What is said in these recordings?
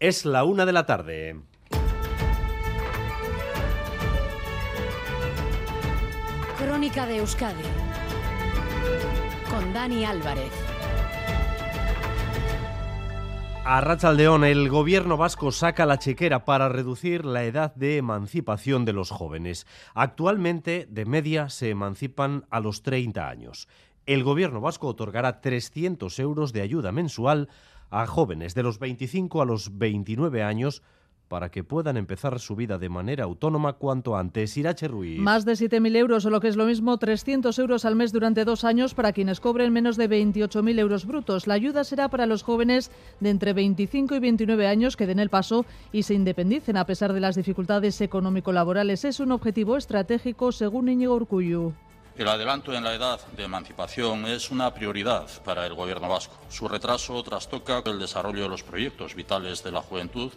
Es la una de la tarde. Crónica de Euskadi con Dani Álvarez. A Rachaldeón, el gobierno vasco saca la chequera para reducir la edad de emancipación de los jóvenes. Actualmente, de media, se emancipan a los 30 años. El gobierno vasco otorgará 300 euros de ayuda mensual a jóvenes de los 25 a los 29 años para que puedan empezar su vida de manera autónoma cuanto antes. Irache Ruiz. Más de 7.000 euros o lo que es lo mismo, 300 euros al mes durante dos años para quienes cobren menos de 28.000 euros brutos. La ayuda será para los jóvenes de entre 25 y 29 años que den el paso y se independicen a pesar de las dificultades económico-laborales. Es un objetivo estratégico según Íñigo Urcuyu. El adelanto en la edad de emancipación es una prioridad para el Gobierno vasco. Su retraso trastoca el desarrollo de los proyectos vitales de la juventud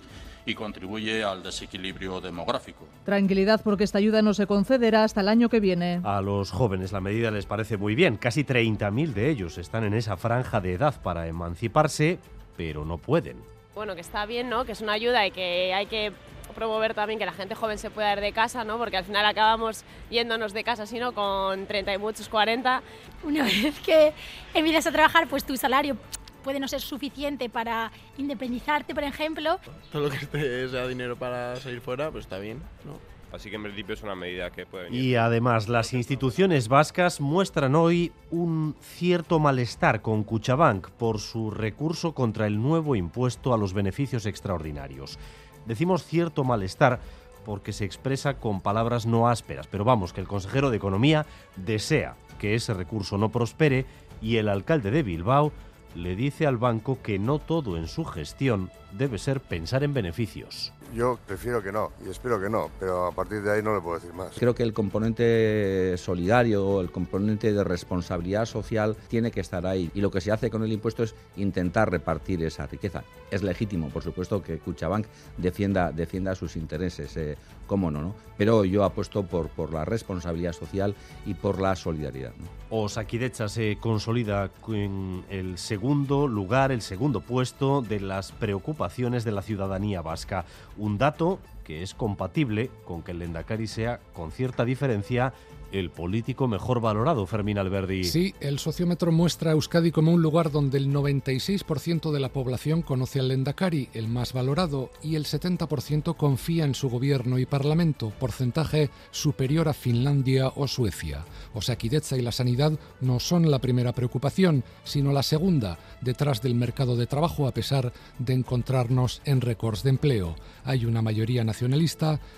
y contribuye al desequilibrio demográfico. Tranquilidad porque esta ayuda no se concederá hasta el año que viene. A los jóvenes la medida les parece muy bien. Casi 30.000 de ellos están en esa franja de edad para emanciparse, pero no pueden. Bueno, que está bien, ¿no? Que es una ayuda y que hay que promover también que la gente joven se pueda ir de casa, ¿no? Porque al final acabamos yéndonos de casa, sino con 30 y muchos, 40. Una vez que empiezas a trabajar, pues tu salario puede no ser suficiente para independizarte, por ejemplo. Todo lo que esté sea dinero para salir fuera, pues está bien, ¿no? Así que en principio es una medida que puede venir. Y además, las instituciones vascas muestran hoy un cierto malestar con Cuchabank por su recurso contra el nuevo impuesto a los beneficios extraordinarios. Decimos cierto malestar porque se expresa con palabras no ásperas, pero vamos, que el consejero de Economía desea que ese recurso no prospere y el alcalde de Bilbao le dice al banco que no todo en su gestión debe ser pensar en beneficios. Yo prefiero que no y espero que no, pero a partir de ahí no le puedo decir más. Creo que el componente solidario, el componente de responsabilidad social tiene que estar ahí y lo que se hace con el impuesto es intentar repartir esa riqueza. Es legítimo, por supuesto, que Cuchabank defienda, defienda sus intereses, eh, cómo no, no, pero yo apuesto por, por la responsabilidad social y por la solidaridad. ¿no? Osakidecha se consolida en el segundo lugar, el segundo puesto de las preocupaciones de la ciudadanía vasca. Un dato que es compatible con que el Lendakari sea, con cierta diferencia, el político mejor valorado, Fermín Alberdi. Sí, el sociómetro muestra a Euskadi como un lugar donde el 96% de la población conoce al Lendakari, el más valorado, y el 70% confía en su gobierno y parlamento, porcentaje superior a Finlandia o Suecia. Osakidecha y la sanidad no son la primera preocupación, sino la segunda, detrás del mercado de trabajo a pesar de encontrarnos en récords de empleo. Hay una mayoría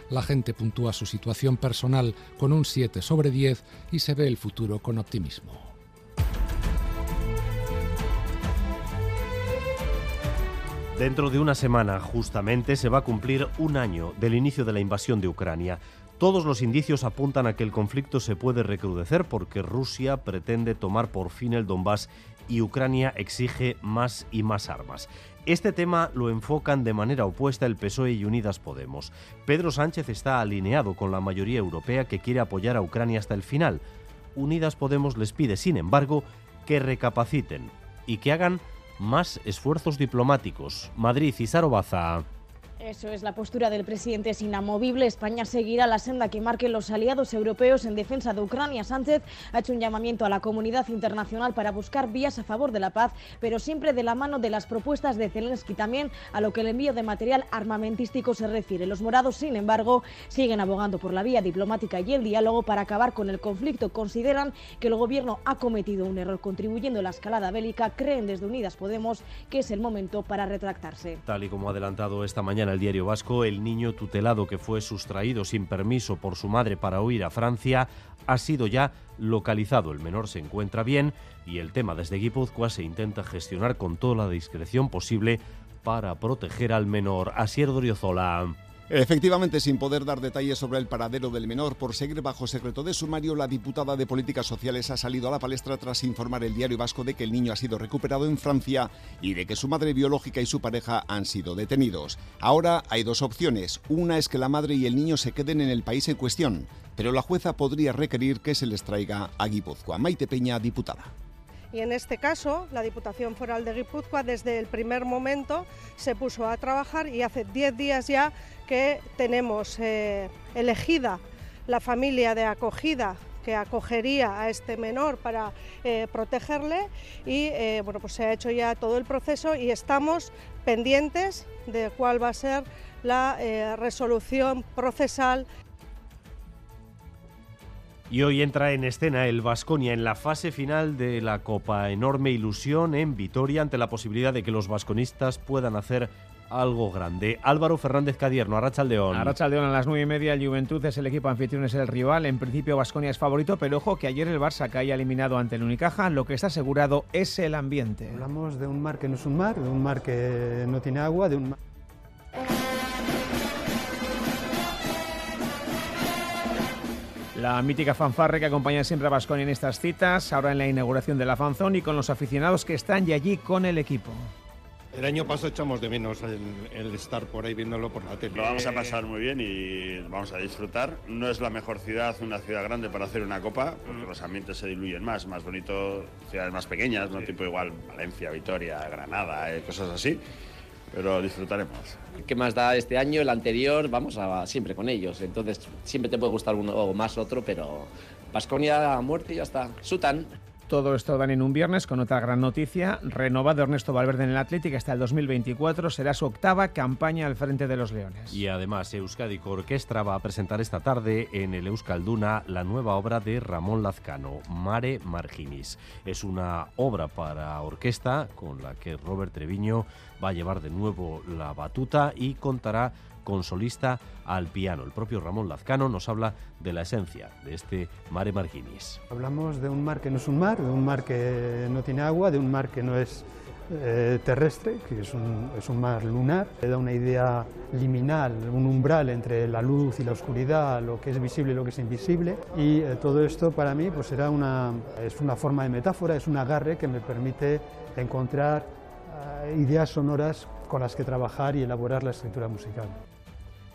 la gente puntúa su situación personal con un 7 sobre 10 y se ve el futuro con optimismo. Dentro de una semana, justamente, se va a cumplir un año del inicio de la invasión de Ucrania. Todos los indicios apuntan a que el conflicto se puede recrudecer porque Rusia pretende tomar por fin el Donbass y Ucrania exige más y más armas. Este tema lo enfocan de manera opuesta el PSOE y Unidas Podemos. Pedro Sánchez está alineado con la mayoría europea que quiere apoyar a Ucrania hasta el final. Unidas Podemos les pide, sin embargo, que recapaciten y que hagan más esfuerzos diplomáticos. Madrid y Sarobaza. Eso es, la postura del presidente es inamovible. España seguirá la senda que marquen los aliados europeos en defensa de Ucrania. Sánchez ha hecho un llamamiento a la comunidad internacional para buscar vías a favor de la paz, pero siempre de la mano de las propuestas de Zelensky, también a lo que el envío de material armamentístico se refiere. Los morados, sin embargo, siguen abogando por la vía diplomática y el diálogo para acabar con el conflicto. Consideran que el gobierno ha cometido un error contribuyendo a la escalada bélica. Creen desde Unidas Podemos que es el momento para retractarse. Tal y como ha adelantado esta mañana el diario vasco, el niño tutelado que fue sustraído sin permiso por su madre para huir a Francia ha sido ya localizado. El menor se encuentra bien y el tema desde Guipúzcoa se intenta gestionar con toda la discreción posible para proteger al menor. Asier Doriozola. Efectivamente, sin poder dar detalles sobre el paradero del menor por seguir bajo secreto de sumario, la diputada de Políticas Sociales ha salido a la palestra tras informar el diario vasco de que el niño ha sido recuperado en Francia y de que su madre biológica y su pareja han sido detenidos. Ahora hay dos opciones. Una es que la madre y el niño se queden en el país en cuestión, pero la jueza podría requerir que se les traiga a Guipúzcoa. Maite Peña, diputada. Y en este caso, la Diputación Foral de Guipúzcoa desde el primer momento se puso a trabajar y hace 10 días ya que tenemos eh, elegida la familia de acogida que acogería a este menor para eh, protegerle y eh, bueno pues se ha hecho ya todo el proceso y estamos pendientes de cuál va a ser la resolución procesal y hoy entra en escena el Vasconia en la fase final de la Copa. Enorme ilusión en Vitoria ante la posibilidad de que los vasconistas puedan hacer algo grande. Álvaro Fernández Cadierno, Arrachaldeón. Arrachaldeón a las nueve y media, el Juventud es el equipo anfitrión, es el rival. En principio, Vasconia es favorito, pero ojo que ayer el Barça caía eliminado ante el Unicaja. Lo que está asegurado es el ambiente. Hablamos de un mar que no es un mar, de un mar que no tiene agua, de un mar... La mítica fanfarre que acompaña siempre a Vasconia en estas citas, ahora en la inauguración de la fanzón y con los aficionados que están ya allí con el equipo. El año pasado echamos de menos el, estar por ahí viéndolo por la tele. Lo vamos a pasar muy bien y vamos a disfrutar. No es la mejor ciudad, una ciudad grande para hacer una copa, porque los ambientes se diluyen más, más bonito, ciudades más pequeñas, no tipo igual Valencia, Vitoria, Granada, eh, cosas así pero disfrutaremos. ¿Qué más da este año? El anterior, vamos a siempre con ellos. Entonces, siempre te puede gustar uno o más otro, pero Pasconia a muerte y ya está. Sutan. Todo esto dan en un viernes con otra gran noticia. Renovado Ernesto Valverde en el Atlético hasta el 2024. Será su octava campaña al frente de los Leones. Y además, Euskadi Orquestra va a presentar esta tarde en el Euskalduna la nueva obra de Ramón Lazcano, Mare Marginis. Es una obra para orquesta con la que Robert Treviño va a llevar de nuevo la batuta y contará con solista al piano. El propio Ramón Lazcano nos habla de la esencia de este Mare Marginis. Hablamos de un mar que no es un mar, de un mar que no tiene agua, de un mar que no es eh, terrestre, que es un, mar lunar, le da una idea liminal, un umbral entre la luz y la oscuridad, lo que es visible y lo que es invisible, y eh, todo esto para mí pues será una, es una forma de metáfora, es un agarre que me permite encontrar eh, ideas sonoras con las que trabajar y elaborar la escritura musical.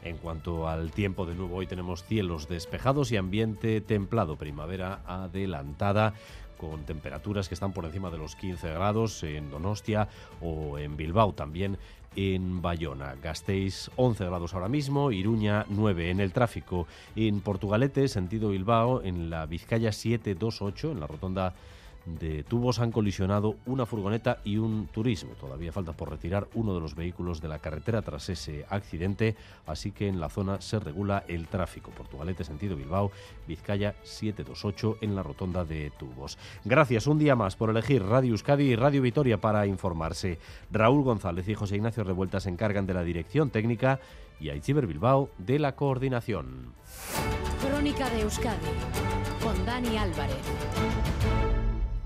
En cuanto al tiempo, de nuevo hoy tenemos cielos despejados y ambiente templado, primavera adelantada con temperaturas que están por encima de los 15 grados en Donostia o en Bilbao también en Bayona. Gasteiz 11 grados ahora mismo, Iruña 9 en el tráfico. En Portugalete, sentido Bilbao, en la Vizcaya 728, en la rotonda de tubos han colisionado una furgoneta y un turismo. Todavía falta por retirar uno de los vehículos de la carretera tras ese accidente, así que en la zona se regula el tráfico. Portugalete sentido Bilbao, Vizcaya 728 en la rotonda de tubos. Gracias un día más por elegir Radio Euskadi y Radio Vitoria para informarse. Raúl González y José Ignacio Revuelta se encargan de la dirección técnica y Aichiber Bilbao de la coordinación. Crónica de Euskadi con Dani Álvarez.